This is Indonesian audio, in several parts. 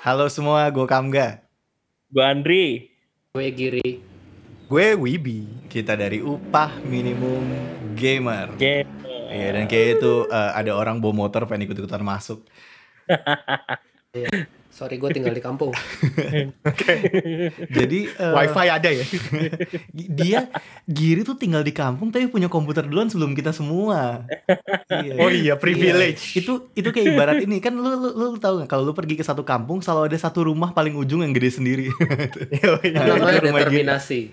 Halo semua, gue Kamga. Gue Andri. Gue Giri. Gue Wibi. Kita dari Upah Minimum Gamer. Gamer. Iya, dan kayak itu uh, ada orang bawa motor pengen ikut-ikutan masuk. Iya. Sorry gue tinggal di kampung. Jadi uh, Wifi ada ya? dia Giri tuh tinggal di kampung tapi punya komputer duluan sebelum kita semua. Iya. Oh iya, privilege. Iya. Itu itu kayak ibarat ini kan lu lu, lu tahu nggak kalau lu pergi ke satu kampung selalu ada satu rumah paling ujung yang gede sendiri. Namanya rumah determinasi.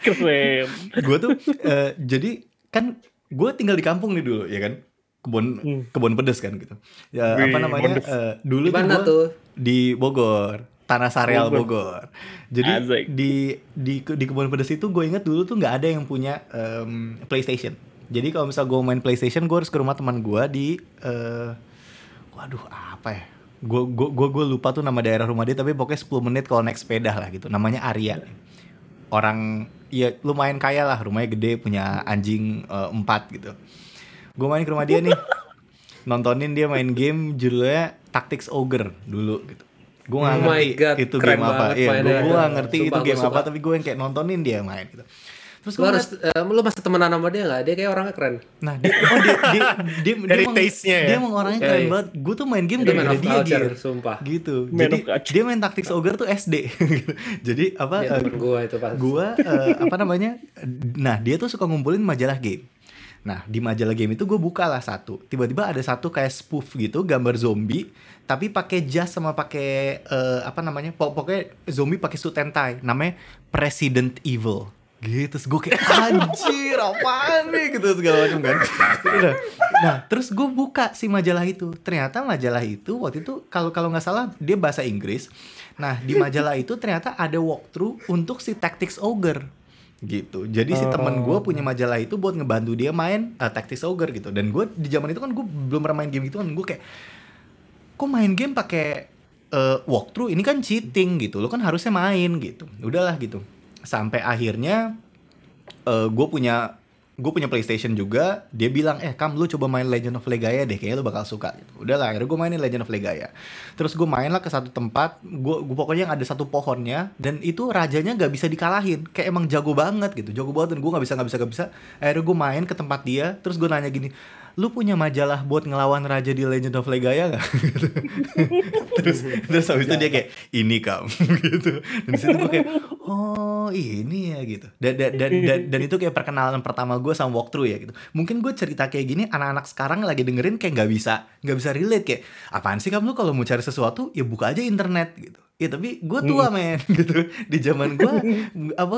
Keren. gue tuh uh, jadi kan gue tinggal di kampung nih dulu ya kan kebun hmm. kebun pedes kan gitu. Ya Wih, apa namanya? Uh, dulu Di mana tuh, tuh? di Bogor. Tanah Sareal Bogor. Bogor. Jadi Asik. di di di kebun pedes itu gue inget dulu tuh nggak ada yang punya um, PlayStation. Jadi kalau misal gue main PlayStation, gue harus ke rumah teman gue di uh, waduh apa ya? Gue gue gue lupa tuh nama daerah rumah dia tapi pokoknya 10 menit kalau naik sepeda lah gitu. Namanya Arya. Orang ya lumayan kaya lah, rumahnya gede, punya anjing uh, empat gitu gue main ke rumah dia nih nontonin dia main game judulnya Tactics Ogre dulu gitu gue gak oh ngerti God, itu game apa iya gue gak ngerti Sumpah, itu game apa tapi gue yang kayak nontonin dia main gitu Terus lu harus uh, lu masih temenan sama dia gak? Dia kayak orangnya keren. Nah, dia oh dia dia dia, Dari dia, taste-nya ya. Dia emang orangnya keren banget. Gue tuh main game gara-gara dia gitu. Sumpah. Gitu. Jadi dia main Tactics Ogre tuh SD. Jadi apa ya, uh, gua itu pas. Gua uh, apa namanya? Nah, dia tuh suka ngumpulin majalah game. Nah di majalah game itu gue buka lah satu, tiba-tiba ada satu kayak spoof gitu gambar zombie, tapi pakai jas sama pakai uh, apa namanya, pokoknya zombie pakai suit and tie, namanya President Evil. Gitu terus gue kayak anjir apa nih? Gitu segala macam kan. Nah terus gue buka si majalah itu. Ternyata majalah itu waktu itu kalau kalau nggak salah dia bahasa Inggris. Nah di majalah itu ternyata ada walkthrough untuk si Tactics Ogre gitu. Jadi si teman gue punya majalah itu buat ngebantu dia main uh, Tactics Ogre gitu. Dan gue di zaman itu kan gue belum pernah main game gitu kan. Gue kayak kok main game pakai uh, walkthrough? Ini kan cheating gitu. Lo kan harusnya main gitu. Udahlah gitu. Sampai akhirnya uh, gue punya gue punya PlayStation juga dia bilang eh kam lu coba main Legend of Legaia deh kayaknya lu bakal suka. Gitu. Udah lah akhirnya gue mainin Legend of Legaia. Terus gue main lah ke satu tempat gue gue pokoknya ada satu pohonnya dan itu rajanya nggak bisa dikalahin. Kayak emang jago banget gitu jago banget dan gue nggak bisa nggak bisa nggak bisa. Akhirnya gue main ke tempat dia terus gue nanya gini lu punya majalah buat ngelawan raja di Legend of Legaia gak? terus terus habis itu dia kayak ini kam gitu. Dan situ gue kayak oh ini ya gitu. Dan dan dan dan, dan itu kayak perkenalan pertama gue sama walkthrough ya gitu. Mungkin gue cerita kayak gini anak-anak sekarang lagi dengerin kayak nggak bisa nggak bisa relate kayak apaan sih kamu kalau mau cari sesuatu ya buka aja internet gitu ya tapi gue tua hmm. men gitu di zaman gue apa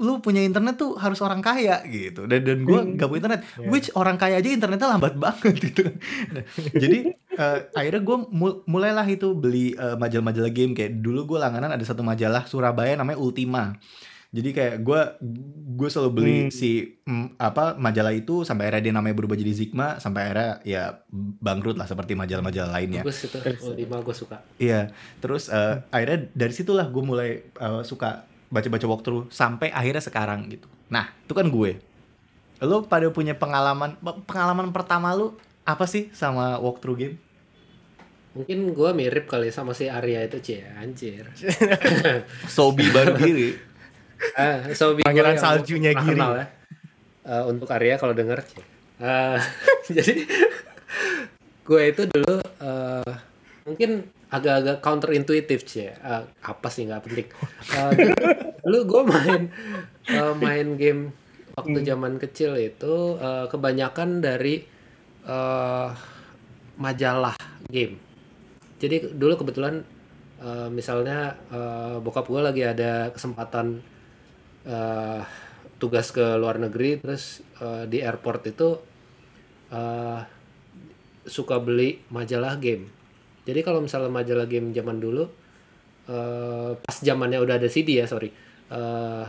lu punya internet tuh harus orang kaya gitu dan dan gue hmm. gak punya internet yeah. which orang kaya aja internetnya lambat banget gitu jadi uh, akhirnya gue mul mulailah itu beli uh, majalah-majalah game kayak dulu gue langganan ada satu majalah Surabaya namanya Ultima jadi kayak gue gue selalu beli hmm. si mm, apa majalah itu sampai akhirnya dia namanya berubah jadi Zigma sampai akhirnya ya bangkrut lah seperti majalah-majalah lainnya. Bagus itu Ultima gue suka. Iya, terus uh, hmm. akhirnya dari situlah gue mulai uh, suka baca-baca walkthrough sampai akhirnya sekarang gitu. Nah itu kan gue. Lo pada punya pengalaman pengalaman pertama lu apa sih sama walkthrough game? Mungkin gue mirip kali sama si Arya itu cie anjir. Sobi baru diri uh, so pangeran saljunya Giri. ya. uh, untuk Arya kalau denger uh, jadi gue itu dulu uh, mungkin agak-agak counter intuitif sih uh, apa sih nggak penting. Uh, dulu gue main uh, main game waktu hmm. zaman kecil itu uh, kebanyakan dari uh, majalah game. Jadi dulu kebetulan uh, misalnya uh, bokap gue lagi ada kesempatan uh, tugas ke luar negeri terus uh, di airport itu uh, suka beli majalah game. Jadi kalau misalnya majalah game zaman dulu uh, pas zamannya udah ada CD ya sorry. Uh,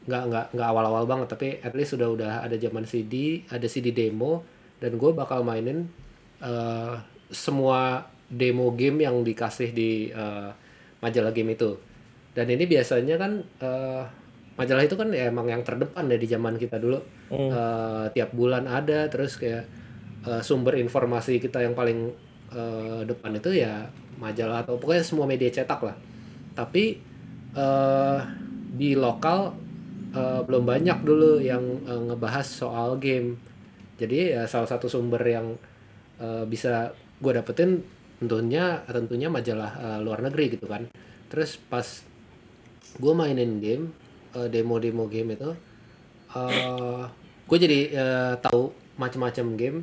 nggak nggak nggak awal-awal banget tapi at least sudah udah ada zaman CD ada CD demo dan gue bakal mainin uh, semua demo game yang dikasih di uh, majalah game itu. Dan ini biasanya kan uh, majalah itu kan ya emang yang terdepan ya di zaman kita dulu mm. uh, tiap bulan ada terus kayak uh, sumber informasi kita yang paling eh, depan itu ya majalah atau pokoknya semua media cetak lah. Tapi eh, di lokal eh, belum banyak dulu yang eh, ngebahas soal game. Jadi ya salah satu sumber yang eh, bisa gue dapetin tentunya tentunya majalah eh, luar negeri gitu kan. Terus pas gue mainin game eh, demo-demo game itu eh gue jadi eh, tahu macam-macam game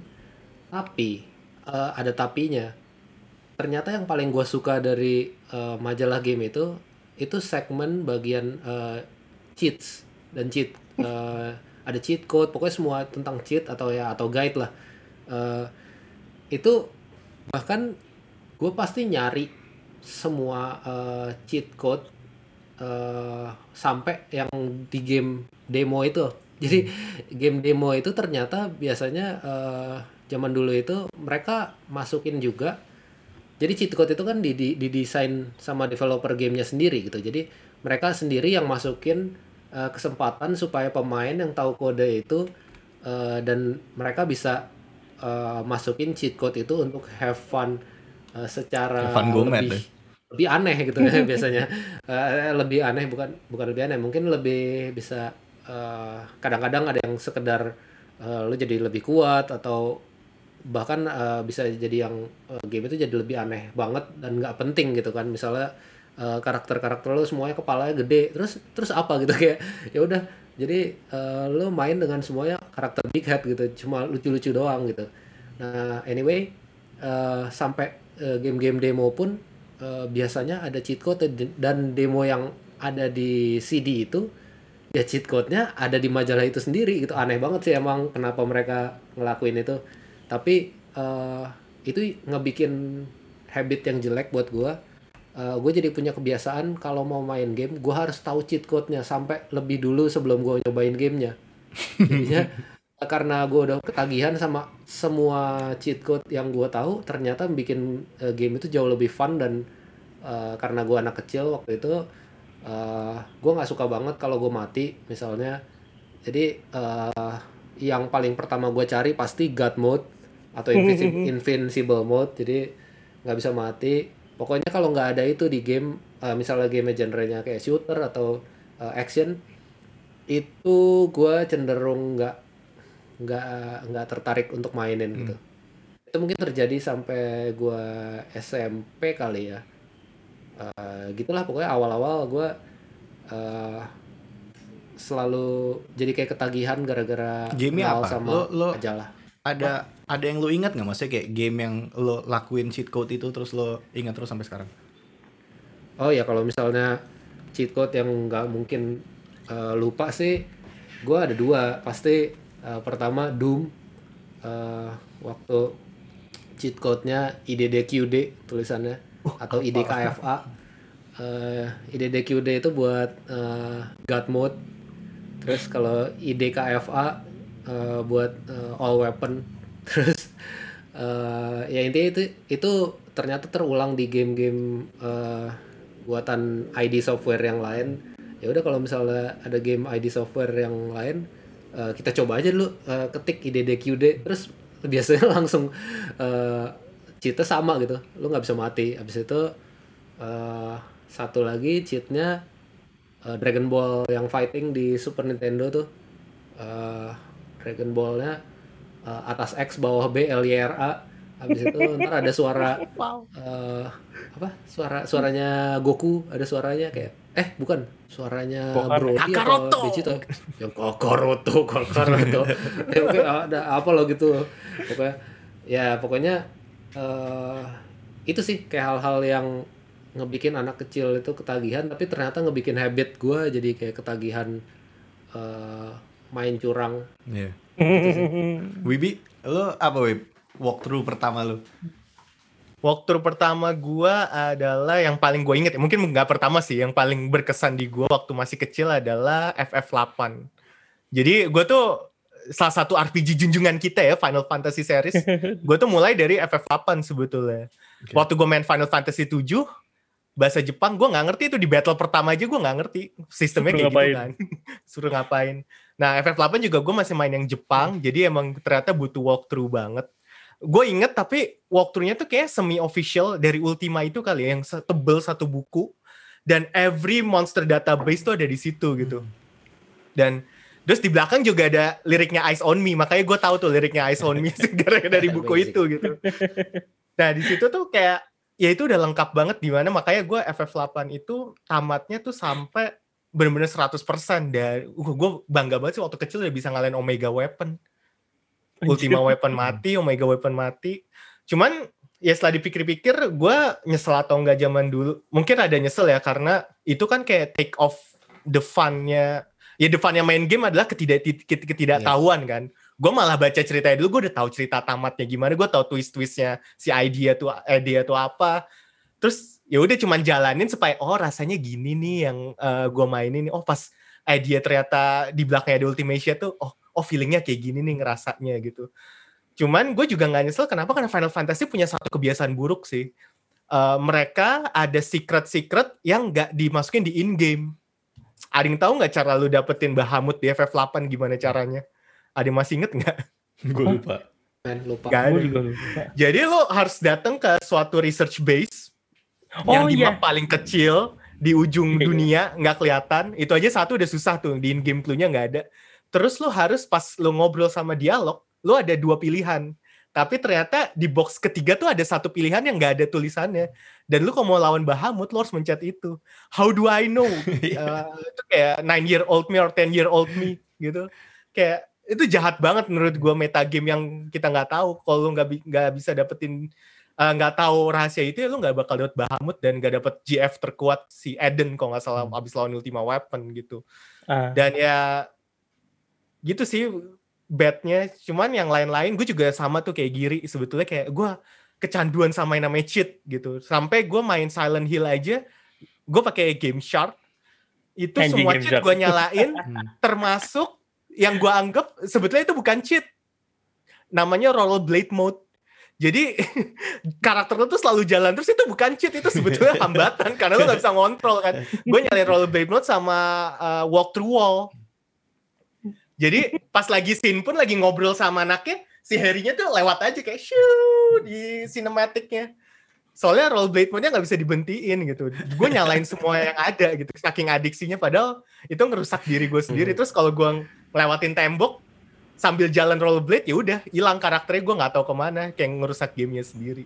tapi eh, ada tapinya. Ternyata yang paling gue suka dari eh, majalah game itu itu segmen bagian eh, cheats dan cheat Eh, ada cheat code pokoknya semua tentang cheat atau ya atau guide lah. Eh, itu bahkan gue pasti nyari semua eh, cheat code eh, sampai yang di game demo itu. Jadi game demo itu ternyata biasanya eh, zaman dulu itu mereka masukin juga. Jadi cheat code itu kan di, di- didesain sama developer gamenya sendiri gitu. Jadi mereka sendiri yang masukin eh, kesempatan supaya pemain yang tahu kode itu eh, dan mereka bisa eh, masukin cheat code itu untuk have fun eh, secara Have fun gomet lebih deh. Lebih aneh gitu ya biasanya. Eh, lebih aneh bukan bukan lebih aneh mungkin lebih bisa eh, kadang-kadang ada yang sekedar eh, lu jadi lebih kuat atau bahkan eh, bisa jadi yang eh, game itu jadi lebih aneh banget dan nggak penting gitu kan. Misalnya eh, karakter-karakter lu semuanya kepalanya gede terus terus apa gitu kayak ya udah. Jadi eh, lu main dengan semuanya karakter big head gitu cuma lucu-lucu doang gitu. Nah anyway eh, sampai eh, game-game demo pun eh, biasanya ada cheat code dan demo yang ada di CD itu ya cheat code-nya ada di majalah itu sendiri gitu. Aneh banget sih emang kenapa mereka ngelakuin itu. Tapi eh, itu ngebikin habit yang jelek buat gua. Gue jadi punya kebiasaan kalau mau main game gue harus tahu cheat code-nya sampai lebih dulu sebelum gue nyobain gamenya. Jadinya karena gue udah ketagihan sama semua cheat code yang gue tahu ternyata bikin eh, game itu jauh lebih fun dan eh, karena gue anak kecil waktu itu eh gue nggak suka banget kalau gue mati misalnya. Jadi eh, yang paling pertama gue cari pasti God mode atau invinci- invincible mode. Jadi nggak bisa mati. Pokoknya kalau nggak ada itu di game eh, misalnya game genrenya kayak shooter atau eh, action itu gue cenderung nggak nggak nggak tertarik untuk mainin gitu. Itu mungkin terjadi sampai gue SMP kali ya. Eh, gitulah pokoknya awal-awal gue eh, selalu jadi kayak ketagihan gara-gara kenal apa? sama Lo- lo- majalah Ada ada yang lu ingat nggak? Maksudnya kayak game yang lo lakuin cheat code itu terus lo ingat terus sampai sekarang? Oh ya kalau misalnya cheat code yang nggak mungkin eh, lupa sih, gue ada dua. Pasti eh, pertama Doom eh, waktu cheat code-nya IDDQD tulisannya atau IDKFA. Eh, IDDQD itu buat eh, God mode. Terus kalau IDKFA eh, buat eh, all weapon. Terus eh, ya intinya itu itu ternyata terulang di game-game eh, buatan ID software yang lain. Ya udah kalau misalnya ada game ID software yang lain eh, kita coba aja dulu eh, ketik IDDQD terus biasanya langsung eh cheatnya sama gitu. Lu nggak bisa mati. Habis itu eh, satu lagi cheatnya eh, Dragon Ball yang fighting di Super Nintendo tuh. Eh, Dragon Ballnya eh, atas X bawah B L Y R A. Habis itu ntar ada suara eh, apa? Suara suaranya Goku ada suaranya kayak eh bukan suaranya. Brody atau Kakaroto. Vegeta yang Kakaroto Kakaroto ya oke ada apa lo gitu pokoknya ya pokoknya eh itu sih kayak hal-hal yang ngebikin anak kecil itu ketagihan tapi ternyata ngebikin habit gue jadi kayak ketagihan eh, main curang Iya. Wibi, lo apa Wib? Walkthrough pertama lo? Walkthrough pertama gua adalah yang paling gue inget, mungkin nggak pertama sih, yang paling berkesan di gua waktu masih kecil adalah FF8. Jadi gue tuh salah satu RPG junjungan kita ya, Final Fantasy series. gue tuh mulai dari FF8 sebetulnya. Oke. Waktu gue main Final Fantasy 7, bahasa Jepang gue nggak ngerti itu di battle pertama aja gue nggak ngerti sistemnya Suruh kayak gitu ngapain? kan. Suruh ngapain. Nah FF8 juga gue masih main yang Jepang, jadi emang ternyata butuh walkthrough banget. Gue inget tapi walkthrough-nya tuh kayak semi official dari Ultima itu kali ya yang tebel satu buku dan every monster database tuh ada di situ gitu. Dan terus di belakang juga ada liriknya Eyes on Me makanya gue tahu tuh liriknya Eyes on Me segera dari buku itu gitu. Nah di situ tuh kayak ya itu udah lengkap banget di mana makanya gue FF8 itu tamatnya tuh sampai bener-bener 100% dari uh, gue bangga banget sih waktu kecil udah bisa ngalahin Omega Weapon Ultima Weapon mati, Omega Weapon mati. Cuman ya setelah dipikir-pikir, gue nyesel atau enggak zaman dulu. Mungkin ada nyesel ya karena itu kan kayak take off the fun-nya. Ya the fun-nya main game adalah ketidak ket- ketidaktahuan kan. Gue malah baca ceritanya dulu, gue udah tahu cerita tamatnya gimana, gue tahu twist-twistnya si idea tuh idea tuh apa. Terus ya udah cuman jalanin supaya oh rasanya gini nih yang gue mainin nih. Oh pas idea ternyata di belakangnya di Ultimation tuh oh oh feelingnya kayak gini nih ngerasanya gitu. Cuman gue juga nggak nyesel kenapa karena Final Fantasy punya satu kebiasaan buruk sih. Eh, mereka ada secret-secret yang nggak dimasukin di in game. Ada yang tahu nggak cara lu dapetin Bahamut di FF8 gimana caranya? Ada yang masih inget nggak? Gue lupa. Lupa. Ada. Juga lupa. Jadi lo harus datang ke suatu research base Oh yang di iya. map paling kecil di ujung Iya, iya. dunia nggak kelihatan. Itu aja satu udah susah tuh di in game clue-nya nggak ada. Terus lo harus pas lo ngobrol sama dialog, lo ada dua pilihan. Tapi ternyata di box ketiga tuh ada satu pilihan yang nggak ada tulisannya. Dan lu kalau mau lawan Bahamut, lo harus mencet itu. How do I know? Uh, itu kayak nine year old me or 10 year old me gitu. Kayak itu jahat banget menurut gua meta game yang kita nggak tahu. Kalau lu nggak nggak bisa dapetin uh, nggak tahu rahasia itu ya lu nggak bakal dapet Bahamut dan nggak dapet GF terkuat si Eden kalau nggak salah abis lawan Ultima Weapon gitu. Ah. Dan ya gitu sih bednya. Cuman yang lain-lain gue juga sama tuh kayak Giri sebetulnya kayak gue kecanduan sama yang namanya cheat gitu. Sampai gue main Silent Hill aja, gue pakai Game Shark. Itu semua Game cheat gue nyalain, Hmm. termasuk yang gue anggap sebetulnya itu bukan cheat. Namanya rollerblade mode. Jadi karakter lu tuh selalu jalan terus itu bukan cheat itu sebetulnya hambatan karena lu gak bisa ngontrol kan. Gue nyalain rollerblade mode sama uh, walk through wall. Jadi pas lagi scene pun lagi ngobrol sama anaknya, si Harry-nya tuh lewat aja kayak shoo di cinematicnya. Soalnya rollerblade mode-nya nggak bisa dibentiin gitu. Gue nyalain semua yang ada gitu, saking adiksinya. Padahal itu ngerusak diri gue sendiri. Terus kalau gue ngelewatin tembok sambil jalan rollerblade, ya udah hilang karakternya. Gue nggak tahu ke mana, kayak ngerusak gamenya sendiri.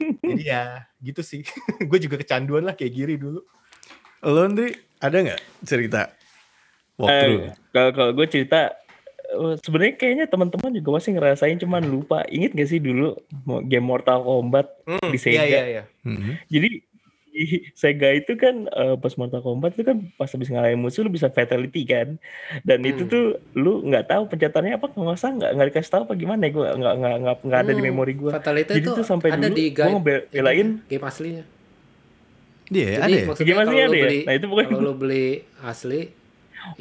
Jadi ya gitu sih. gue juga kecanduan lah kayak Giri dulu. Lo Andri, ada nggak cerita walkthrough? Eh, kalau kalau gue cerita eh, sebenarnya kayaknya teman-teman juga masih ngerasain cuman lupa. Ingat gak sih dulu game Mortal Kombat Hmm, di Sega? Iya, iya, iya. Jadi di Sega itu kan eh, pas Mortal Kombat itu kan pas habis ngalahin musuh lu bisa fatality kan. Dan itu Hmm. tuh lu nggak tahu pencetannya apa nggak salah nggak nggak dikasih tahu apa gimana ya gue nggak nggak nggak nggak ada di Hmm, memori gue. Fatality Jadi itu tuh sampai ada dulu di gue guide ngebelain game aslinya. Iya, Jadi ada ya? maksudnya Game kalau aslinya ada ya? beli Nah, itu pokoknya kalau lu beli asli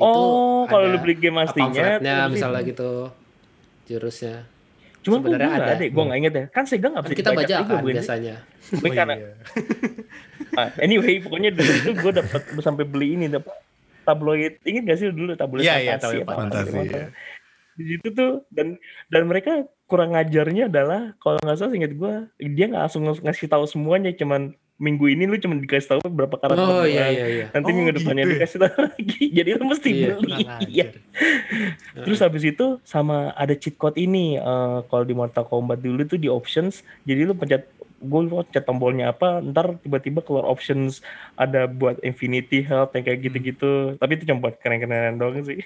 Oh, kalau lu beli game aslinya terus misalnya ini. gitu jurusnya. Cuma gue sebenarnya ada. ada, gue nggak inget ya. Kan Sega nggak Kan bisa kita dibaca baca kan biasanya. Tapi Oh, karena iya. Ah, anyway, pokoknya dulu itu gue dapat sampai beli ini dapat tabloid. Ingat gak sih dulu tabloid Iya, iya, fantasi tabloid apa apa fantasi, gitu. iya. Di situ tuh dan dan mereka kurang ngajarnya adalah kalau nggak salah inget gue dia nggak langsung ngasih tahu semuanya cuman minggu ini lu cuma dikasih tahu berapa karakter Oh doang. iya iya iya. nanti Oh, minggu depannya gitu ya? dikasih tahu lagi jadi lu mesti Iya, beli Iya. Terus habis itu sama ada cheat code ini eh, kalau di Mortal Kombat dulu tuh di options jadi lu pencet gue pencet tombolnya apa ntar tiba-tiba keluar options ada buat infinity health yang kayak gitu-gitu tapi itu cuma buat keren-keren doang sih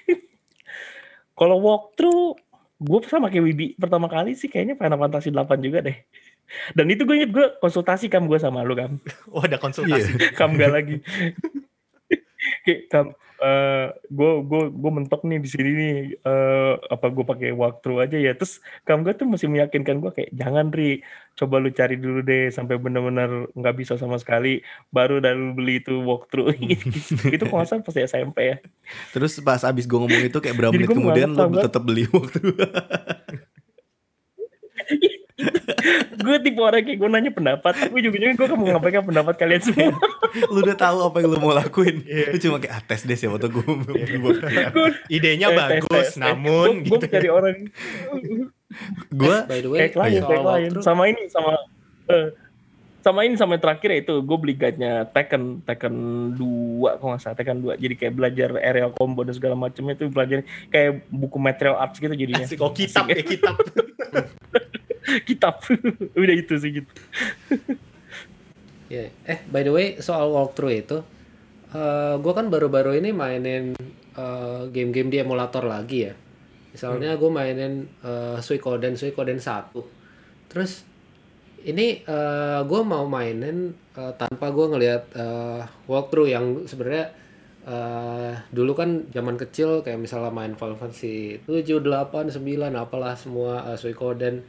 kalau walkthrough gue sama kayak Wibi pertama kali sih kayaknya Final Fantasy 8 juga deh dan itu gue inget gue konsultasi kam gue sama lu kam. Oh, ada konsultasi. Iya. kam gak lagi. Kayak, kam eh gue gue gue mentok nih di sini nih. Eh apa gue pakai walkthrough aja ya. Terus kam gue tuh masih meyakinkan gue kayak jangan ri. Coba lu cari dulu deh sampai benar-benar nggak bisa sama sekali. Baru dan lu beli itu walkthrough. Itu kalau salah pas SMP ya. Terus pas abis gue ngomong itu kayak berapa menit kemudian lo tetap beli walkthrough. Gue tipe orang kayak gue nanya pendapat gue juga juga gue mau ngapain pendapat kalian semua lu udah tahu apa yang lu mau lakuin. Iya. Lu cuma kayak ah, tes deh siapa tuh gue walkthrough. Gue- Idenya Eh, bagus, tes, tes. namun gue gitu. cari orang gue By the way, kayak klien, kayak klien. walkthrough, Sama ini, sama eh, sama ini sama yang terakhir itu gue beli guide-nya Tekken Tekken 2 kalau nggak salah Tekken 2 jadi kayak belajar aerial combo dan segala macamnya itu belajar kayak buku material arts gitu jadinya Asik, oh kitab ya kitab. kitab udah itu sih gitu ya. Eh, by the way, soal walkthrough itu, eh gue kan baru-baru ini mainin eh, game-game di emulator lagi ya. Misalnya gue mainin eh, Suikoden, Suikoden 1. Terus ini eh gue mau mainin eh, tanpa gue ngelihat eh, walkthrough yang sebenarnya eh dulu kan zaman kecil kayak misalnya main Final Fantasy 7, 8, 9 apalah semua eh, Suikoden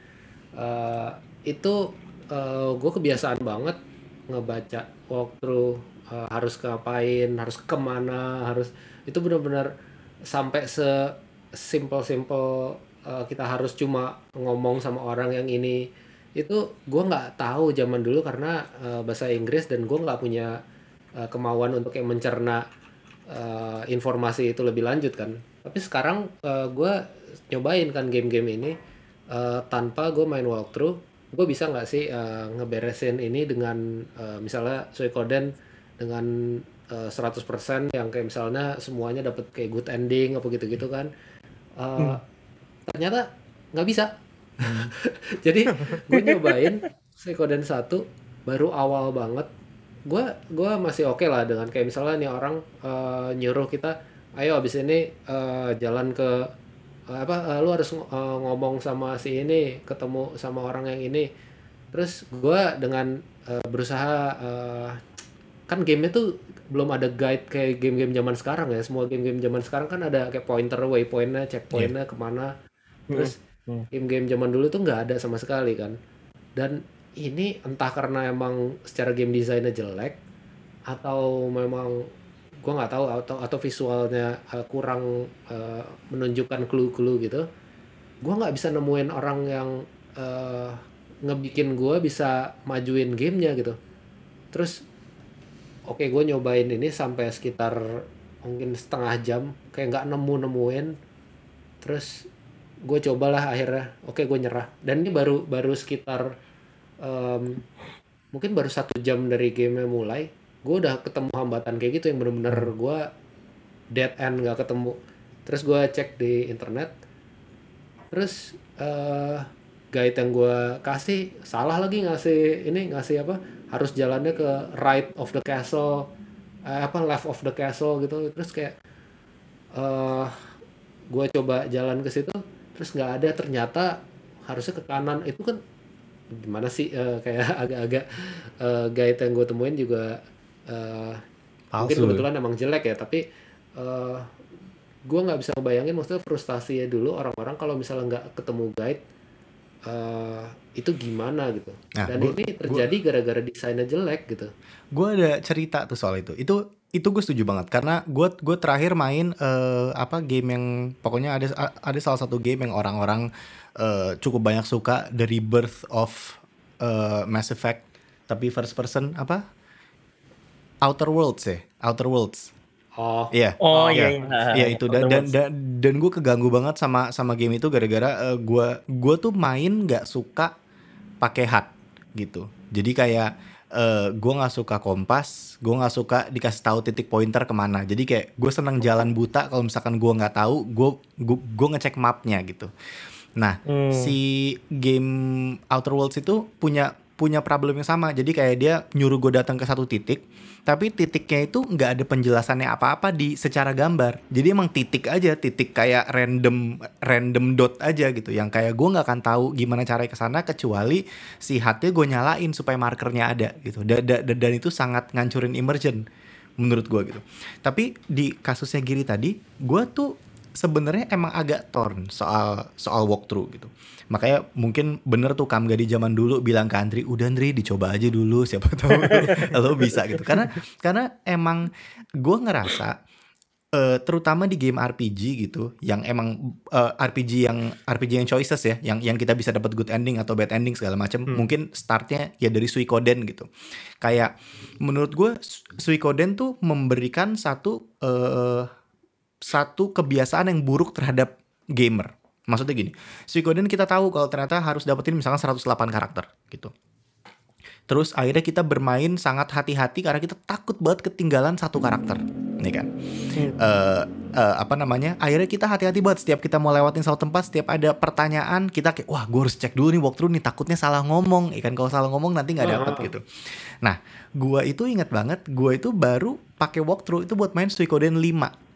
eh, itu gue kebiasaan banget ngebaca walkthrough eh, harus ngapain, harus ke mana, harus itu benar-benar sampai se simple simple kita harus cuma ngomong sama orang yang ini. Itu gue nggak tahu zaman dulu karena eh, bahasa Inggris dan gue nggak punya eh, kemauan untuk yang mencerna eh, informasi itu lebih lanjut kan. Tapi sekarang gue nyobain kan game-game ini eh, tanpa gue main walkthrough gue bisa nggak sih eh, ngeberesin ini dengan eh, misalnya Suikoden dengan eh, 100% yang kayak misalnya semuanya dapat kayak good ending apa gitu-gitu kan. Eh, ternyata nggak bisa. Jadi gue nyobain Suikoden 1 baru awal banget. Gue gua masih oke lah dengan kayak misalnya nih orang eh, nyuruh kita ayo abis ini eh, jalan ke apa eh, lu harus eh, ngomong sama si ini ketemu sama orang yang ini. Terus gue dengan eh, berusaha eh, kan game tuh belum ada guide kayak game-game zaman sekarang ya. Semua game-game zaman sekarang kan ada kayak pointer waypointnya checkpointnya ke mana. Terus Hmm. game-game zaman dulu tuh nggak ada sama sekali kan. Dan ini entah karena emang secara game desainnya jelek atau memang gua nggak tahu atau atau visualnya eh, kurang eh, menunjukkan clue-clue gitu. Gua nggak bisa nemuin orang yang eh, ngebikin gua bisa majuin gamenya gitu. Terus oke gue nyobain ini sampai sekitar mungkin setengah jam kayak nggak nemu nemuin terus gue cobalah akhirnya oke gue nyerah. Dan ini baru baru sekitar em, mungkin baru satu jam dari game mulai gue udah ketemu hambatan kayak gitu yang bener-bener gue dead end nggak ketemu. Terus gue cek di internet. Terus eh guide yang gue kasih salah lagi ngasih ini ngasih apa harus jalannya ke right of the castle eh, apa left of the castle gitu. Terus kayak eh gue coba jalan ke situ terus nggak ada. Ternyata harusnya ke kanan. Itu kan gimana sih eh, kayak agak-agak eh, guide yang gue temuin juga eh, mungkin palsu kebetulan emang jelek ya tapi eh gue nggak bisa ngebayangin maksudnya frustasinya dulu orang-orang kalau misalnya nggak ketemu guide eh itu gimana gitu. Nah, dan gua- ini terjadi gara-gara desainnya jelek gitu. Gue ada cerita tuh soal itu. Itu itu gue setuju banget karena gue gue terakhir main eh, apa game yang pokoknya ada ada salah satu game yang orang-orang eh, cukup banyak suka The Rebirth of eh, Mass Effect tapi first person apa Outer Worlds ya Outer Worlds oh iya oh iya. iya iya Iya itu dan dan dan, dan gue keganggu banget sama sama game itu gara-gara gue gue tuh main nggak suka pakai HUD gitu. Jadi kayak eh gue nggak suka kompas, gue nggak suka dikasih tahu titik pointer ke mana. Jadi kayak gue seneng jalan buta kalau misalkan gue nggak tahu, gue gue gue ngecek mapnya gitu. Nah Hmm. si game Outer Worlds itu punya punya problem yang sama. Jadi kayak dia nyuruh gue datang ke satu titik, tapi titiknya itu nggak ada penjelasannya apa-apa di secara gambar. Jadi emang titik aja, titik kayak random random dot aja gitu. Yang kayak gue nggak akan tahu gimana cara ke sana kecuali si hati gue nyalain supaya markernya ada gitu. Da- da- da- dan itu sangat ngancurin immersion menurut gue gitu. Tapi di kasusnya Giri tadi, gue tuh sebenarnya emang agak torn soal soal walkthrough gitu. Makanya mungkin bener tuh Kamga di zaman dulu bilang ke Andri, udah Andri dicoba aja dulu siapa tahu lo bisa gitu. Karena karena emang gue ngerasa eh, terutama di game RPG gitu, yang emang eh, RPG yang RPG yang choices ya, yang yang kita bisa dapat good ending atau bad ending segala macam, Hmm. mungkin startnya ya dari Suikoden gitu. Kayak menurut gue Su- Suikoden tuh memberikan satu eh, satu kebiasaan yang buruk terhadap gamer. Maksudnya gini, Suikoden kita tahu kalau ternyata harus dapetin misalkan 108 karakter gitu. Terus akhirnya kita bermain sangat hati-hati karena kita takut banget ketinggalan satu karakter, nih kan? Hmm. Eh, eh, apa namanya? Akhirnya kita hati-hati banget setiap kita mau lewatin satu tempat, setiap ada pertanyaan kita kayak wah gue harus cek dulu nih walkthrough nih takutnya salah ngomong, ya kan? Kalau salah ngomong nanti nggak dapet gitu. Nah, gua itu ingat banget, gua itu baru pakai walkthrough itu buat main Suikoden 5.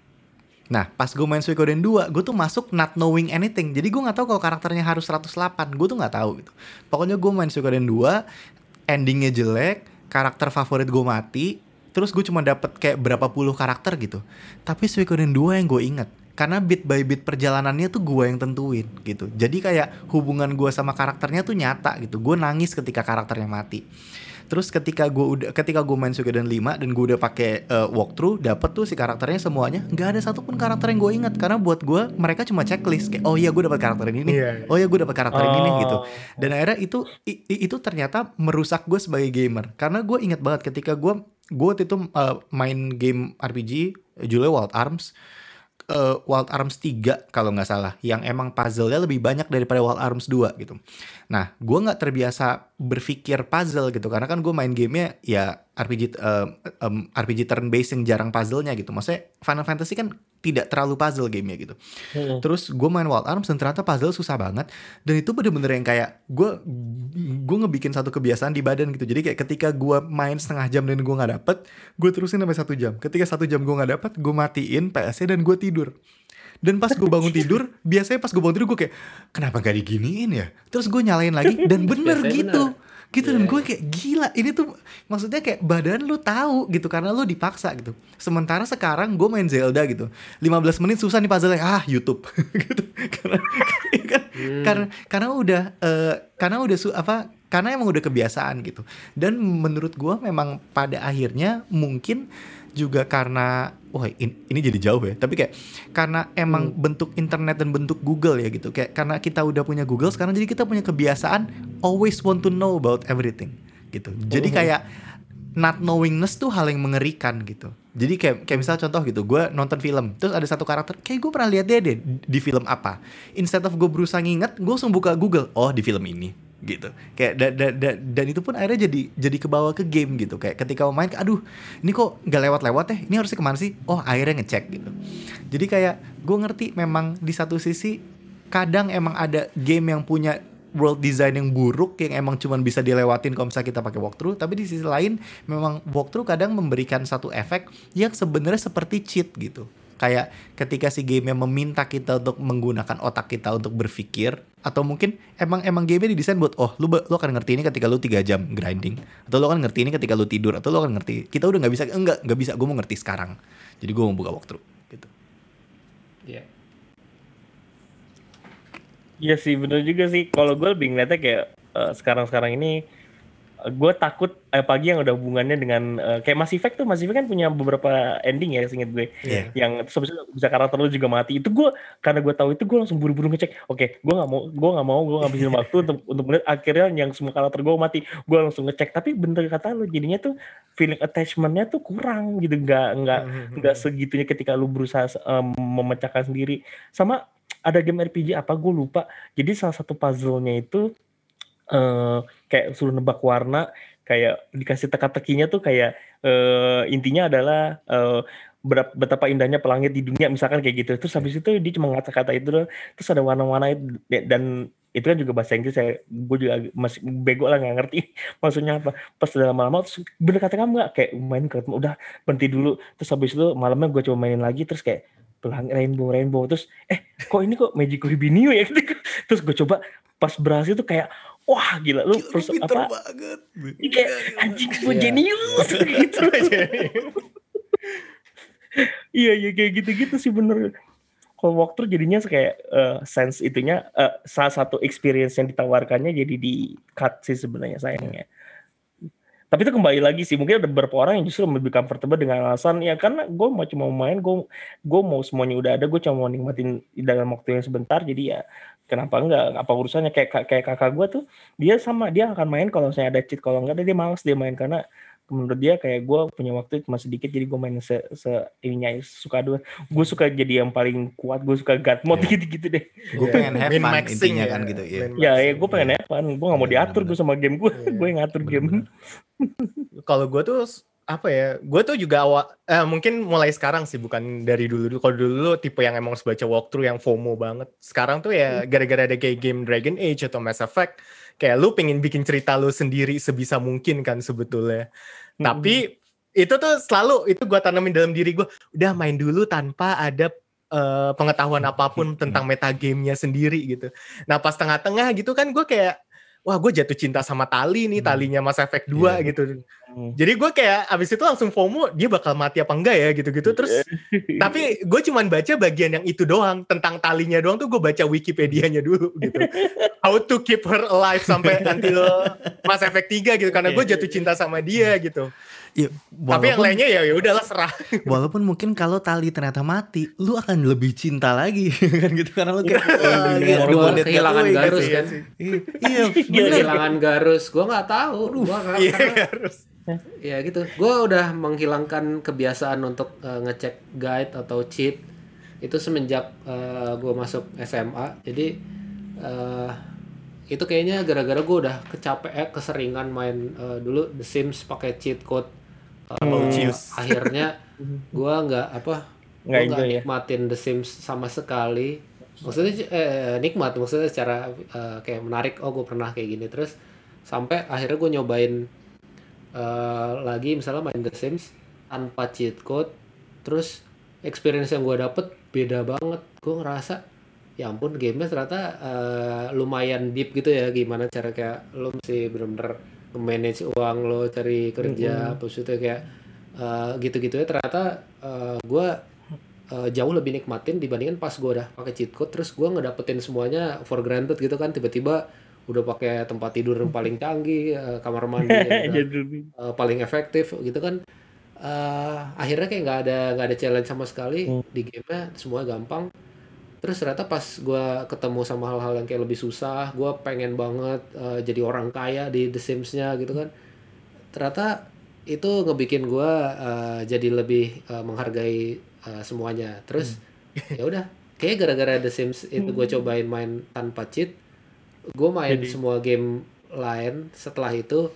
Nah, pas gue main Suikoden 2, gue tuh masuk not knowing anything. Jadi gue nggak tahu kalau karakternya harus 108. Gue tuh nggak tahu gitu. Pokoknya gue main Suikoden 2, endingnya jelek, karakter favorit gue mati, terus gue cuma dapet kayak berapa puluh karakter gitu. Tapi Suikoden 2 yang gue inget. Karena bit by bit perjalanannya tuh gue yang tentuin gitu. Jadi kayak hubungan gue sama karakternya tuh nyata gitu. Gue nangis ketika karakternya mati. Terus ketika gue udah ketika gue main Suikoden 5 dan gue udah pakai eh, walkthrough dapet tuh si karakternya semuanya nggak ada satupun karakter yang gue ingat karena buat gue mereka cuma checklist kayak oh iya gue dapat karakter ini nih Iya. oh iya gue dapat karakter ini nih gitu Oh. dan akhirnya itu itu ternyata merusak gue sebagai gamer karena gue ingat banget ketika gue gue waktu itu uh, main game RPG judulnya Wild Arms uh, Wild Arms 3 kalau nggak salah yang emang puzzle-nya lebih banyak daripada Wild Arms 2 gitu. Nah, gue nggak terbiasa berpikir puzzle gitu karena kan gue main gamenya ya RPG uh, um, RPG turn based yang jarang puzzle-nya gitu. Maksudnya Final Fantasy kan tidak terlalu puzzle gamenya gitu. Hmm. Terus gue main Wild Arms dan ternyata puzzle susah banget dan itu bener-bener yang kayak gue gue ngebikin satu kebiasaan di badan gitu. Jadi kayak ketika gue main setengah jam dan gue nggak dapet, gue terusin sampai satu jam. Ketika satu jam gue nggak dapet, gue matiin PS-nya dan gue tidur. Dan pas gue bangun tidur, biasanya pas gue bangun tidur gue kayak kenapa gak diginiin ya? Terus gue nyalain lagi dan bener Biasanya gitu. bener. Gitu dan Iya, gue kayak gila ini tuh maksudnya kayak badan lu tahu gitu karena lu dipaksa gitu. Sementara sekarang gue main Zelda gitu. 15 menit susah nih puzzle ah YouTube gitu. Karena kan, karena karena udah eh, karena udah su apa karena emang udah kebiasaan gitu. Dan menurut gue memang pada akhirnya mungkin juga karena wah in- ini jadi jauh ya tapi kayak karena emang bentuk internet dan bentuk Google ya gitu kayak karena kita udah punya Google sekarang jadi kita punya kebiasaan always want to know about everything gitu. Jadi kayak not knowingness tuh hal yang mengerikan gitu. Jadi kayak kayak misal contoh gitu gue nonton film terus ada satu karakter kayak gue pernah lihat dia deh di film apa. Instead of gue berusaha nginget gue langsung buka Google oh di film ini gitu. Kayak da, da, da- dan itu pun akhirnya jadi jadi kebawa ke game gitu. Kayak ketika mau main aduh ini kok gak lewat-lewat ya? Ini harusnya ke mana sih? Oh akhirnya ngecek gitu. Jadi kayak gue ngerti memang di satu sisi kadang emang ada game yang punya world design yang buruk yang emang cuman bisa dilewatin kalau misalnya kita pakai walkthrough tapi di sisi lain memang walkthrough kadang memberikan satu efek yang sebenarnya seperti cheat gitu. Kayak ketika si game yang meminta kita untuk menggunakan otak kita untuk berpikir atau mungkin emang emang game didesain buat oh lu lu akan ngerti ini ketika lu tiga jam grinding atau lu akan ngerti ini ketika lu tidur atau lu akan ngerti kita udah nggak bisa enggak nggak bisa gue mau ngerti sekarang. Jadi gue mau buka walkthrough gitu. Iya. Iya sih bener juga sih. Kalau gue lebih ngeliatnya kayak eh, sekarang-sekarang ini gue takut eh, pagi yang udah hubungannya dengan eh, kayak Mass Effect tuh Mass Effect kan punya beberapa ending ya seinget gue. Iya. yang terus bisa karakter lu juga mati. Itu gue karena gue tahu itu gue langsung buru-buru ngecek. Oke gue nggak mau gue nggak mau gue ngabisin waktu untuk untuk melihat akhirnya yang semua karakter gue mati. Gue langsung ngecek. Tapi bener kata lu jadinya tuh feeling attachmentnya tuh kurang gitu. Nggak nggak nggak segitunya ketika lu berusaha em, memecahkan sendiri. Sama ada game RPG apa? Gue lupa. Jadi salah satu puzzle-nya itu eh kayak suruh nebak warna kayak dikasih teka-tekinya tuh kayak eh intinya adalah berap- betapa indahnya pelangi di dunia misalkan kayak gitu. Terus habis itu dia cuma kata-kata itu terus ada warna-warna itu dan itu kan juga bahasa Inggris ya. Gue juga masih bego lah nggak ngerti maksudnya apa. Pas udah lama-lama terus bener kata kamu nggak? Kayak main ke udah berhenti dulu. Terus habis itu malamnya gue coba mainin lagi terus kayak pelangi rainbow rainbow. Terus eh kok ini kok Magic Ribinio ya? Terus gue coba pas berhasil tuh kayak wah gila lu Gila, lu apa? banget. Ini kayak anjing gue Iya. jenius gitu. Iya iya. Kayak gitu-gitu sih bener. Kalau walkthrough jadinya kayak eh, sense itunya eh, salah satu experience yang ditawarkannya jadi di cut sih sebenarnya sayangnya tapi itu kembali lagi sih mungkin ada beberapa orang yang justru lebih comfortable dengan alasan ya karena gue mau cuma main gue gue mau semuanya udah ada gue cuma mau nikmatin dalam waktu yang sebentar jadi ya kenapa enggak apa urusannya? Kayak kayak kakak gue tuh dia sama dia akan main kalau saya ada cheat kalau enggak dia malas dia main karena menurut dia kayak gue punya waktu cuma sedikit jadi gue main se, se ininya suka dua. Gue suka jadi yang paling kuat gue suka god mode Iya. gitu gitu deh. Gue pengen have Min fun maxing intinya ya. kan gitu ya Min ya ya maxing. gue pengen have fun. Gue gak mau Iya, diatur gue sama game gue Iya. gue yang ngatur game. Kalau gue tuh apa ya gue tuh juga awal eh, mungkin mulai sekarang sih bukan dari dulu dulu kalau dulu tipe yang emang harus baca walkthrough yang FOMO banget. Sekarang tuh ya gara-gara ada kayak game Dragon Age atau Mass Effect kayak lu pengen bikin cerita lu sendiri sebisa mungkin kan sebetulnya. Tapi itu tuh selalu itu gue tanamin dalam diri gue udah main dulu tanpa ada eh, pengetahuan apa pun tentang metagamenya sendiri gitu. Nah pas tengah-tengah gitu kan gue kayak wah gue jatuh cinta sama tali nih Hmm. talinya Mass Effect 2 Iya. gitu. Hmm. jadi gue kayak abis itu langsung FOMO dia bakal mati apa enggak ya gitu-gitu. Terus tapi gue cuman baca bagian yang itu doang tentang talinya doang tuh gue baca Wikipedia-nya dulu gitu. How to keep her alive sampai until Mass Effect 3 gitu. Karena gue jatuh cinta sama dia gitu Ya, tapi yang walaupun, lainnya ya ya udahlah serah. Walaupun mungkin kalau tali ternyata mati, lu akan lebih cinta lagi kan gitu karena lu kayak Iya, iya, lihat Gua Rebonded kehilangan Garus gitu. kan. Iya, iya, Iya, kehilangan Garus. Gue nggak tahu. Gue iya harus. Ya gitu. Gue udah menghilangkan kebiasaan untuk eh, ngecek guide atau cheat. Itu semenjak gue masuk SMA jadi eh, itu kayaknya gara-gara gue udah kecapek eh, keseringan main eh, dulu The Sims pakai cheat code Lucius. akhirnya gue nggak apa Nggak gue nggak enjoy ya? nikmatin The Sims sama sekali. Maksudnya eh, nikmat maksudnya secara eh, kayak menarik oh gue pernah kayak gini. Terus sampai akhirnya gue nyobain eh, lagi misalnya main The Sims tanpa cheat code terus experience yang gue dapet beda banget. Gue ngerasa ya ampun gamenya ternyata eh, lumayan deep gitu ya. Gimana cara kayak lo mesti bener-bener manage uang lo cari kerja apa maksudnya kayak eh, gitu-gitu ya. Ternyata gue jauh lebih nikmatin dibandingkan pas gue udah pakai cheat code terus gue ngedapetin semuanya for granted gitu kan. Tiba-tiba udah pakai tempat tidur yang paling canggih eh, kamar mandi yang uh, paling efektif gitu kan. Uh, akhirnya kayak nggak ada nggak ada challenge sama sekali. Hmm. di gamenya semua gampang terus ternyata pas gua ketemu sama hal-hal yang kayak lebih susah gua pengen banget uh, jadi orang kaya di The Sims-nya gitu kan. Ternyata itu ngebikin gua uh, jadi lebih uh, menghargai uh, semuanya. Terus ya udah kayak gara-gara The Sims itu gue cobain main tanpa cheat gue main Jadi- semua game lain setelah itu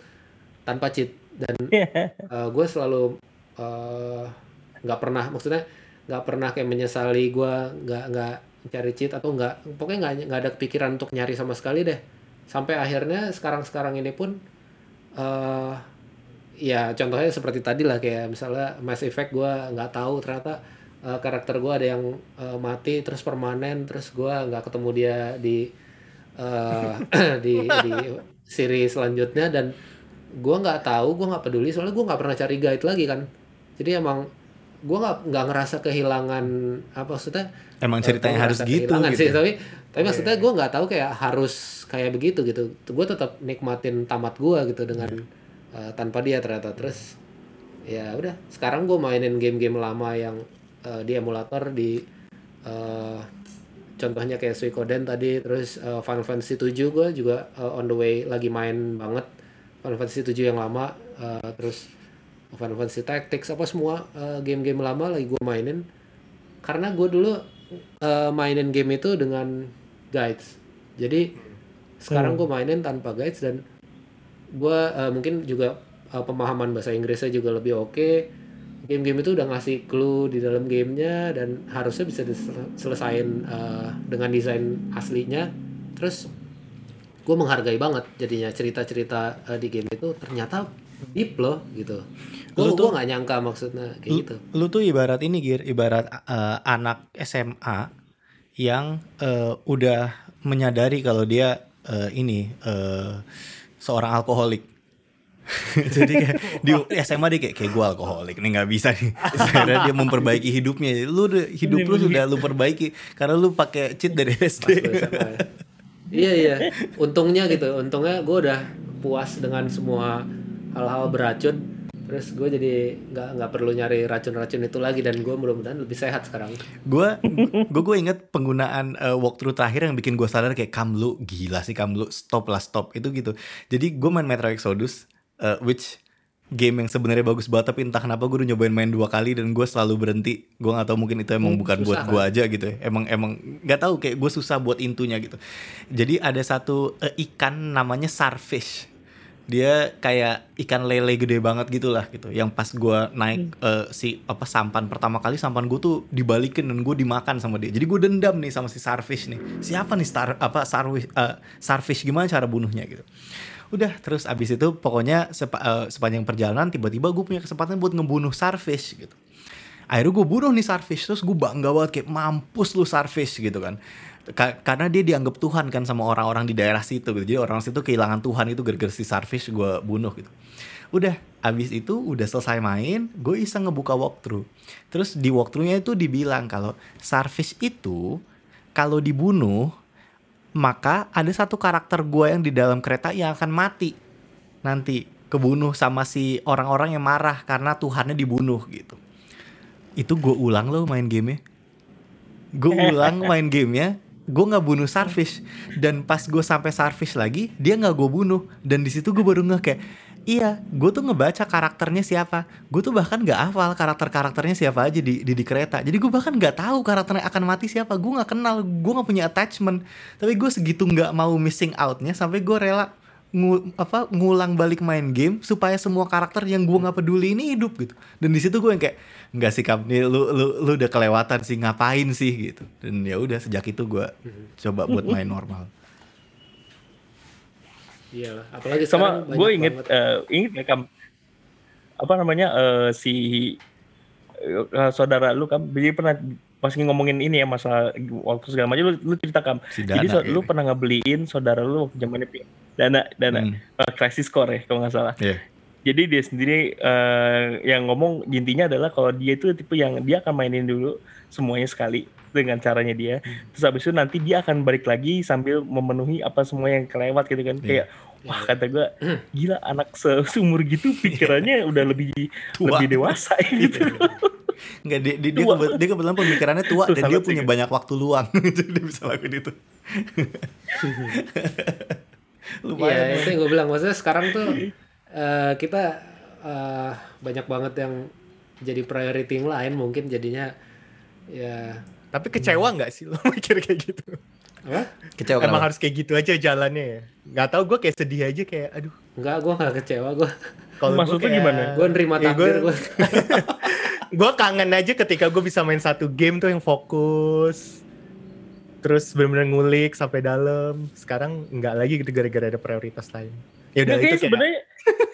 tanpa cheat. Dan gue selalu nggak pernah maksudnya nggak pernah kayak menyesali gue nggak nggak cari cheat atau nggak pokoknya nggak nggak ada kepikiran untuk nyari sama sekali deh. Sampai akhirnya sekarang sekarang ini pun eh ya contohnya seperti tadi lah kayak misalnya Mass Effect gue nggak tahu ternyata eh, karakter gue ada yang eh, mati terus permanen terus gue nggak ketemu dia di eh, di di seri selanjutnya dan gue nggak tahu gue nggak peduli soalnya gue nggak pernah cari guide lagi kan. Jadi emang gue nggak nggak ngerasa kehilangan apa maksudnya? Emang ceritanya harus gitu kehilangan sih gitu. tapi tapi maksudnya gue nggak tahu kayak harus kayak begitu gitu. Gue tetap nikmatin tamat gue gitu dengan eh, tanpa dia ternyata. Terus ya udah. Sekarang gue mainin game-game lama yang eh, di emulator di eh, contohnya kayak Suikoden tadi. Terus eh, Final Fantasy 7 gue juga eh, on the way lagi main banget. Final Fantasy 7 yang lama eh, terus Final Fantasy Tactics apa semua eh, game-game lama lagi gue mainin. Karena gue dulu eh, mainin game itu dengan guides. Jadi sekarang gue mainin tanpa guides dan gue eh, mungkin juga eh, pemahaman bahasa Inggrisnya juga lebih oke. Game-game itu udah ngasih clue di dalam gamenya dan harusnya bisa diselesain eh, dengan desain aslinya. Terus gue menghargai banget jadinya cerita-cerita eh, di game itu. Ternyata deep loh gitu gue Lu tuh- gue nggak nyangka maksudnya kayak Lu, gitu lu tuh ibarat ini Gir, ibarat eh, anak SMA yang eh, udah menyadari kalau dia eh, ini eh, seorang alkoholik. Jadi kayak di SMA dia kayak kayak gue alkoholik nih nggak bisa nih. Akhirnya dia memperbaiki hidupnya. Lu hidup lu sudah lu perbaiki karena lu pakai cheat dari SD. Ya. iya iya untungnya gitu untungnya gue udah puas dengan semua hal-hal beracun terus gue jadi nggak nggak perlu nyari racun-racun itu lagi dan gue mudah-mudahan lebih sehat sekarang. Gue gue gue inget penggunaan eh, walkthrough terakhir yang bikin gue sadar kayak Kamlu gila sih Kamlu stop lah stop itu gitu. Jadi gue main Metro Exodus eh, which game yang sebenarnya bagus banget tapi entah kenapa gue udah nyobain main dua kali dan gue selalu berhenti. Gue nggak tahu mungkin itu emang Hmm, bukan susah buat kan? gue aja gitu ya. Emang emang nggak tahu kayak gue susah buat intunya gitu. Jadi ada satu eh, ikan namanya starfish dia kayak ikan lele gede banget gitulah gitu. Yang pas gue naik eh, si apa sampan pertama kali sampan gue tuh dibalikin dan gue dimakan sama dia. Jadi gue dendam nih sama si starfish nih. Siapa nih star apa starfish eh, starfish gimana cara bunuhnya gitu? Udah terus abis itu pokoknya sepa- eh, sepanjang perjalanan tiba-tiba gue punya kesempatan buat ngebunuh starfish gitu. Akhirnya gue bunuh nih starfish terus gue bangga banget kayak mampus lu starfish gitu kan Ka- karena dia dianggap Tuhan kan sama orang-orang di daerah situ gitu. Jadi orang situ kehilangan Tuhan itu gara-gara si starfish gue bunuh gitu. Udah abis itu udah selesai main gue iseng ngebuka walkthrough. Terus di walkthroughnya itu dibilang kalau starfish itu kalau dibunuh maka ada satu karakter gue yang di dalam kereta yang akan mati. Nanti kebunuh sama si orang-orang yang marah karena Tuhannya dibunuh gitu. Itu gue ulang loh main gamenya. Gue ulang main gamenya gue nggak bunuh starfish dan pas gue sampai starfish lagi dia nggak gue bunuh. Dan di situ gue baru nggak kayak iya gue tuh ngebaca karakternya siapa. Gue tuh bahkan nggak hafal karakter karakternya siapa aja di di, di kereta. Jadi gue bahkan nggak tahu karakternya akan mati siapa. Gue nggak kenal gue nggak punya attachment. Tapi gue segitu nggak mau missing outnya sampai gue rela ngu, apa ngulang balik main game supaya semua karakter yang gue nggak peduli ini hidup gitu. Dan di situ gue yang kayak nggak sih Kam, nih lu lu lu udah kelewatan sih ngapain sih? Gitu. Dan ya udah sejak itu gue coba buat main normal. Iyalah, apalagi sama gue inget banget. eh, inget ya kam apa namanya eh, si eh, saudara lu kam jadi pernah pas ngomongin ini ya masalah waktu segala macam lu, lu cerita kam. Si jadi so- lu pernah ngebeliin saudara lu zamannya dana dana. Hmm, eh, crisis core ya kalau nggak salah. Iya. jadi dia sendiri eh, yang ngomong intinya adalah kalau dia itu tipe yang dia akan mainin dulu semuanya sekali dengan caranya dia. Terus habis itu nanti dia akan balik lagi sambil memenuhi apa semua yang kelewat gitu kan. Iya. kayak wah kata gue gila anak se- seumur gitu pikirannya udah lebih Tua. lebih dewasa gitu. Nggak, dia, dia, dia, Tua. dia kebetulan pemikirannya tua Tuh, dan dia punya banyak waktu luang. Jadi dia bisa lakuin itu Iya, lumayan itu yang gue bilang. Maksudnya sekarang tuh eh, kita eh, banyak banget yang jadi priority yang lain mungkin jadinya ya Tapi kecewa nggak sih lo mikir kayak gitu? apa? kecewa Emang kenapa? harus kayak gitu aja jalannya ya? Gak tau gue kayak sedih aja kayak aduh. Enggak, gue nggak kecewa. Gue Kalau gua Maksudnya kayak- gimana? gue nerima Ya, takdir gua- gue. gue kangen aja ketika gue bisa main satu game tuh yang fokus terus benar-benar ngulik sampai dalam. Sekarang nggak lagi gitu gara-gara ada prioritas lain. Ya udah Nggak, itu kayak sebenarnya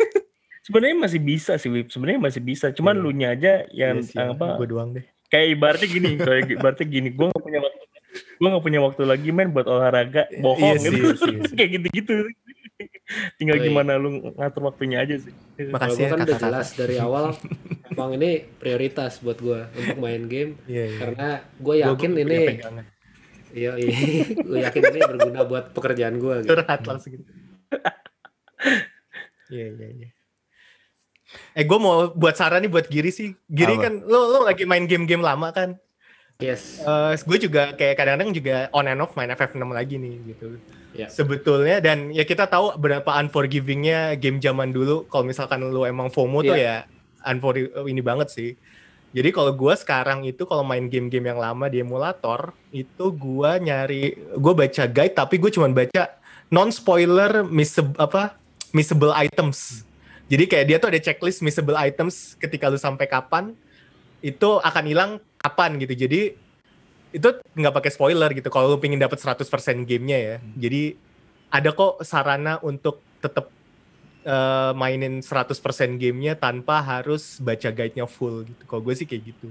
sebenarnya masih bisa sih Wip. Sebenarnya masih bisa. Cuman Iya. lu nya aja yang ya, apa gue doang deh. kayak ibaratnya gini kayak ibaratnya gini. Gue gak punya waktu gue gak punya waktu lagi main buat olahraga bohong Iya sih, gitu. iya sih, iya sih. kayak gitu gitu tinggal gimana lu ngatur waktunya aja sih. Makasih ya kan udah kakak-kakak jelas dari awal emang ini prioritas buat gue untuk main game. Iya iya. Karena gue Gua- yakin gua ini pegangan. Iya gue yakin ini berguna buat pekerjaan gue gitu. curhat langsung gitu iya iya iya eh gue mau buat saran nih buat Giri sih Giri Apa? kan lo lo lagi main game-game lama kan Yes. Eh gue juga kayak kadang-kadang juga on and off main FF6 lagi nih gitu. Ya. Sebetulnya dan ya kita tahu berapa unforgivingnya game zaman dulu. Kalau misalkan lu emang FOMO tuh ya unfor ini banget sih. Jadi kalau gue sekarang itu kalau main game-game yang lama di emulator itu gue nyari gue baca guide tapi gue cuma baca non spoiler missable apa missable items. Jadi kayak dia tuh ada checklist missable items ketika lu sampai kapan itu akan hilang kapan gitu. Jadi itu nggak pakai spoiler gitu. Kalau lu pengen dapat 100% gamenya ya. Jadi ada kok sarana untuk tetap eh, mainin 100% gamenya tanpa harus baca guide-nya full gitu. Kalau gue sih kayak gitu.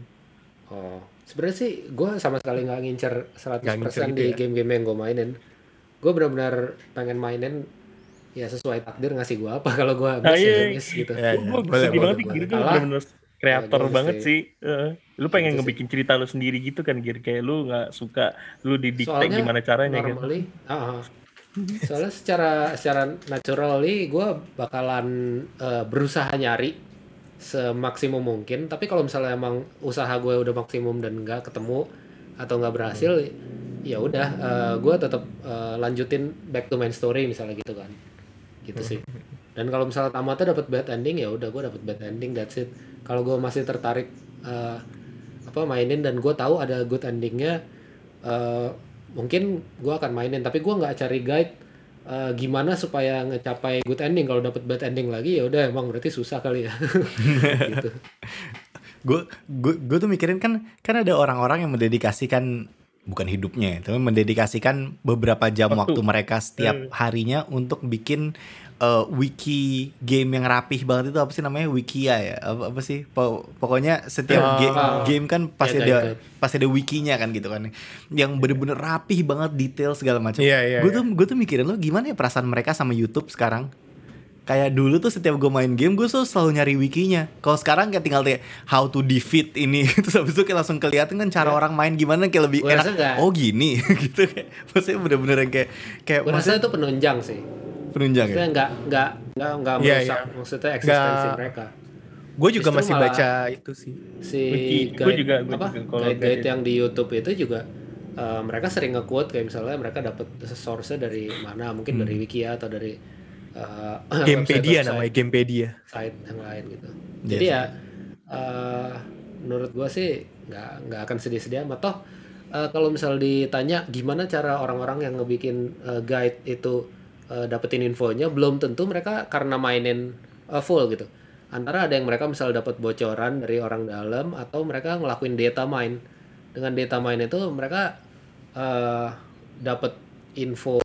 Oh, sebenarnya sih gue sama sekali nggak ngincer 100% Nggak ngincer gitu di ya? game-game yang gue mainin. Gue benar-benar pengen mainin ya sesuai takdir ngasih gue apa kalau gue miss Ah, ya iya. miss gitu. Ya, ya. gue boleh, sedih boleh, banget Alah. bener-bener kreator Bagus banget sih. sih Eh, lu pengen Gitu sih. ngebikin cerita lu sendiri gitu kan Giri kayak lu nggak suka lu didikte Soalnya gimana caranya gitu normally, ah, ah. Soalnya secara secara naturally gue bakalan eh, berusaha nyari semaksimum mungkin. Tapi kalau misalnya emang usaha gue udah maksimum dan nggak ketemu atau nggak berhasil, ya udah gue tetap eh, lanjutin back to main story misalnya gitu kan, gitu sih. dan kalau misalnya tamatnya dapat bad ending ya udah gue dapat bad ending that's it. Kalau gue masih tertarik eh, apa mainin dan gue tahu ada good endingnya eh, mungkin gue akan mainin tapi gue nggak cari guide eh, gimana supaya ngecapai good ending. Kalau dapat bad ending lagi ya udah emang berarti susah kali ya. Gitu. Gue gue tuh mikirin kan kan ada orang-orang yang mendedikasikan bukan hidupnya ya, tapi mendedikasikan beberapa jam Waktu. waktu, mereka setiap harinya untuk bikin eh, wiki game yang rapih banget itu apa sih namanya? Wikia ya? Apa, apa sih? Po- pokoknya setiap Ah. ga- game kan pasti Ya, ada guide, pasti ada wikinya kan gitu kan. Yang bener-bener rapih banget detail segala macam. Iya, iya, gue iya. tuh gue tuh mikirin lo gimana ya perasaan mereka sama YouTube sekarang? Kayak dulu tuh setiap gue main game gue tuh selalu nyari wikinya. Kalau sekarang kayak tinggal kayak how to defeat ini. Terus habis itu kayak langsung kelihatan kan cara orang main gimana kayak lebih Gua enak. oh gini. Gitu kayak maksudnya bener-bener yang kayak kayak gue rasa maksudnya itu penunjang sih penunjang ya nggak nggak nggak nggak Iya, merusak iya. maksudnya eksistensi Nggak- mereka Gue juga Justru masih baca itu sih. si Wiki, guide gua juga- gua apa juga kalau guide guide guide yang di YouTube itu juga eh, mereka sering nge-quote kayak misalnya mereka dapat source dari mana mungkin dari Wikia atau dari eh, Gamepedia website-website namanya, Gamepedia. site yang lain gitu Yes. jadi ya eh, menurut gua sih nggak nggak akan sedih-sedih amat toh eh, kalau misal ditanya gimana cara orang-orang yang ngebikin eh, guide itu eh, dapetin infonya belum tentu mereka karena mainin eh, full gitu. Antara ada yang mereka misal dapat bocoran dari orang dalam atau mereka ngelakuin data mine. Dengan data mine itu mereka eh, dapat info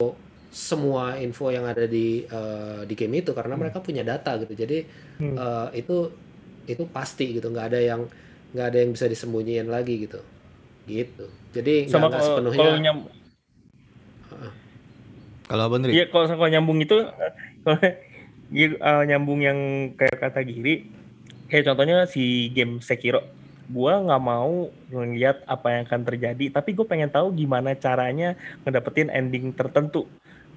semua info yang ada di eh, di game itu karena mereka punya data gitu. Jadi Hmm. eh, itu itu pasti gitu. Nggak ada yang nggak ada yang bisa disembunyiin lagi gitu. Gitu. Jadi nggak sepenuhnya. kalau nyam kalau Ndri? Iya kalau kalau nyambung itu kalau iya, eh, nyambung yang kayak kata Giri kayak contohnya si game Sekiro gua nggak mau ngeliat apa yang akan terjadi tapi gue pengen tahu gimana caranya ngedapetin ending tertentu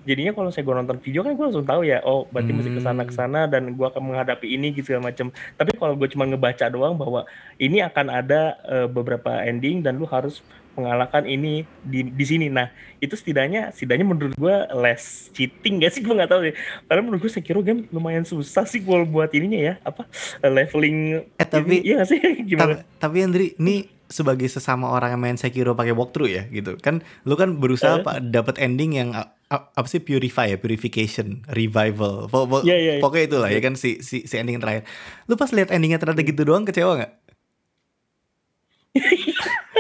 jadinya kalau saya gue nonton video kan gue langsung tahu ya oh berarti mesti ke sana Hmm. ke sana dan gue akan menghadapi ini gitu segala macam tapi kalau gue cuma ngebaca doang bahwa ini akan ada eh, beberapa ending dan lu harus mengalahkan ini di di sini nah itu setidaknya setidaknya menurut gue less cheating gak sih gue nggak tahu deh karena menurut gue Sekiro game lumayan susah sih kalau buat ininya ya apa leveling Eh, tapi- ini, iya nggak sih gimana Tapi, tapi Andri, ini sebagai sesama orang yang main Sekiro pakai walkthrough ya gitu. Kan lu kan berusaha Eh. pak dapat ending yang apa sih purify ya, purification, revival. Po- po- Iya, iya, iya. Pokoknya itulah ya kan si si si ending terakhir. Lu pas lihat endingnya ternyata gitu doang kecewa nggak?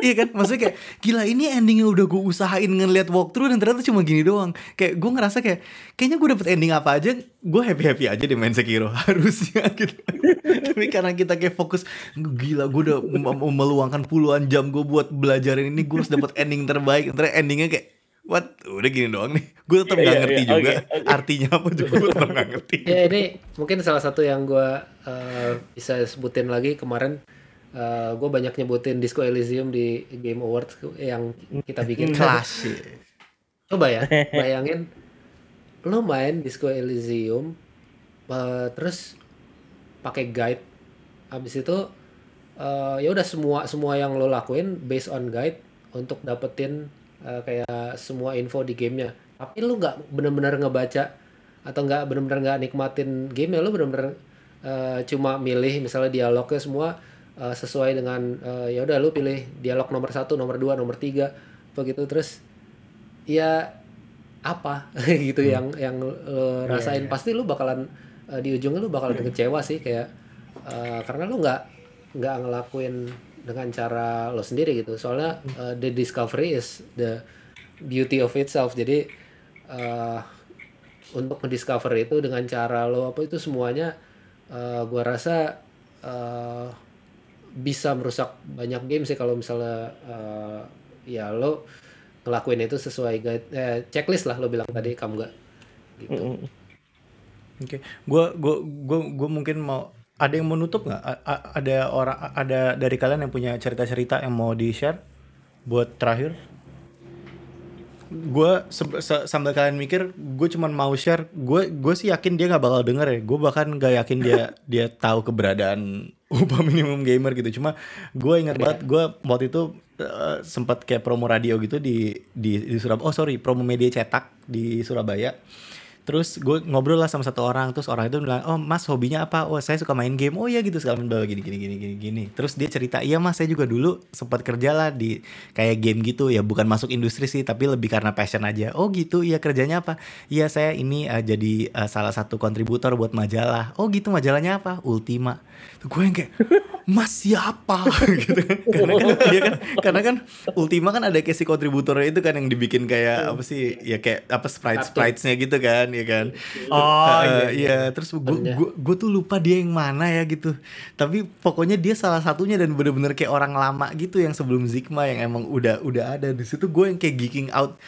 iya kan? Maksudnya kayak gila ini ending yang udah gue usahain ngeliat walkthrough dan ternyata cuma gini doang. Kayak gue ngerasa kayak kayaknya gue dapet ending apa aja gue happy happy aja di main Sekiro harusnya gitu. Tapi karena kita kayak fokus gila gue udah meluangkan puluhan jam gue buat belajarin ini gue harus dapet ending terbaik. Ternyata endingnya kayak what? Udah gini doang nih. Gue tetap Iya, nggak iya, ngerti iya. juga Oke, oke. artinya apa juga gue tetap nggak ngerti. Ya ini mungkin salah satu yang gue bisa sebutin lagi kemarin gue banyak nyebutin Disco Elysium di Game Awards yang kita bikin. Kelas ya. coba ya bayangin lo main Disco Elysium eh, terus pakai guide. Habis itu eh, ya udah semua semua yang lo lakuin based on guide untuk dapetin eh, kayak semua info di gamenya. Tapi lo nggak bener-bener ngebaca atau nggak bener-bener nggak nikmatin game lo bener-bener eh, cuma milih misalnya dialognya semua eh, sesuai dengan eh, ya udah lo pilih dialog nomor satu nomor dua nomor tiga begitu. Terus ya apa? Gitu yang yang lo rasain. pasti lu bakalan eh, di ujungnya lu bakalan kecewa sih kayak eh, karena lu nggak nggak ngelakuin dengan cara lo sendiri gitu. Soalnya eh, the discovery is the beauty of itself. Jadi eh, untuk mendiscover itu dengan cara lo apa itu semuanya eh, gua rasa eh, bisa merusak banyak game sih kalau misalnya eh, ya lo ngelakuin itu sesuai guide eh, checklist lah lo bilang tadi kamu nggak gitu. Mm-mm. Oke, gua gua gua gua mungkin mau ada yang mau nutup nggak? Ada orang ada dari kalian yang punya cerita-cerita yang mau di share buat terakhir? Gue sambil kalian mikir, gue cuman mau share. Gue gue sih yakin dia nggak bakal denger ya. Gue bahkan nggak yakin dia dia tahu keberadaan upah minimum gamer gitu. Cuma gue ingat banget, gue waktu itu eh, sempat kayak promo radio gitu di di, di Surabaya. Oh sorry, promo media cetak di Surabaya Terus gue ngobrol lah sama satu orang, terus orang itu bilang, oh mas hobinya apa? Oh saya suka main game. Oh iya gitu segala macam gini gini gini gini gini. Terus dia cerita, iya mas saya juga dulu sempat kerja lah di kayak game gitu ya, bukan masuk industri sih, tapi lebih karena passion aja. Oh gitu, iya kerjanya apa? Iya saya ini uh, jadi uh, salah satu kontributor buat majalah. Oh gitu majalahnya apa? Ultima. Tuh gue yang kayak Mas siapa? Gitu kan. Karena kan iya kan? Karena kan Ultima kan ada kayak si kontributornya itu kan yang dibikin kayak apa sih ya kayak apa sprite spritesnya gitu kan ya kan? Oh, Uh, iya, iya. terus gue gue tuh lupa dia yang mana ya gitu. Tapi pokoknya dia salah satunya dan bener-bener kayak orang lama gitu yang sebelum Zigma yang emang udah udah ada. Di situ gue yang kayak geeking out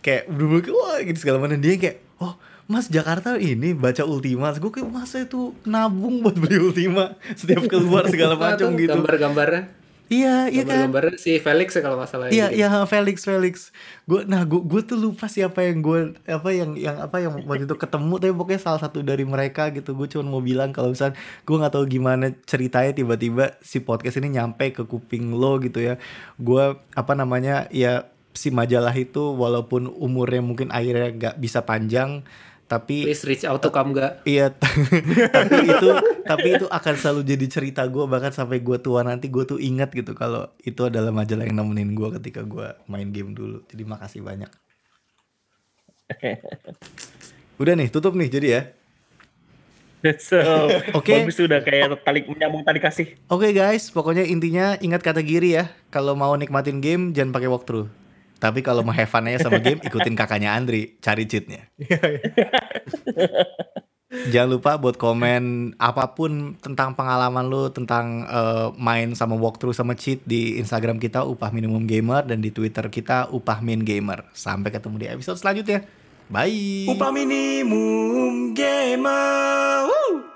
kayak bener-bener wah gitu segala macam. Dia yang kayak oh Mas Jakarta ini baca Ultima, gue kayak masa itu nabung buat beli Ultima setiap keluar segala macam gitu. Gambar-gambarnya. Iya, iya kan. Gambar-gambarnya si Felix ya kalau nggak salah. Iya, iya Felix, Felix. Gue, nah gue, gue tuh lupa siapa yang gue, apa yang, yang apa yang waktu itu ketemu, tapi pokoknya salah satu dari mereka gitu. Gue cuma mau bilang kalau misalnya gue nggak tahu gimana ceritanya tiba-tiba si podcast ini nyampe ke kuping lo gitu ya. Gue apa namanya ya si majalah itu walaupun umurnya mungkin akhirnya gak bisa panjang, tapi Please reach out to Kamga. Iya, tapi itu tapi itu akan selalu jadi cerita gue bahkan sampai gue tua nanti gue tuh ingat gitu kalau itu adalah majalah yang nemenin gue ketika gue main game dulu. Jadi makasih banyak. Udah nih, tutup nih jadi ya. So, Oke. bagus udah kayak tali menyambung tali kasih. Oke guys, pokoknya intinya ingat kata Giri ya. Kalau mau nikmatin game jangan pakai walkthrough. Tapi kalau mau have fun aja sama game, ikutin kakaknya Andri, cari cheatnya. Jangan lupa buat komen apa pun tentang pengalaman lu tentang eh, main sama walkthrough sama cheat di Instagram kita Upah Minimum Gamer dan di Twitter kita Upah Min Gamer. Sampai ketemu di episode selanjutnya. Bye. Upah minimum gamer. Woo!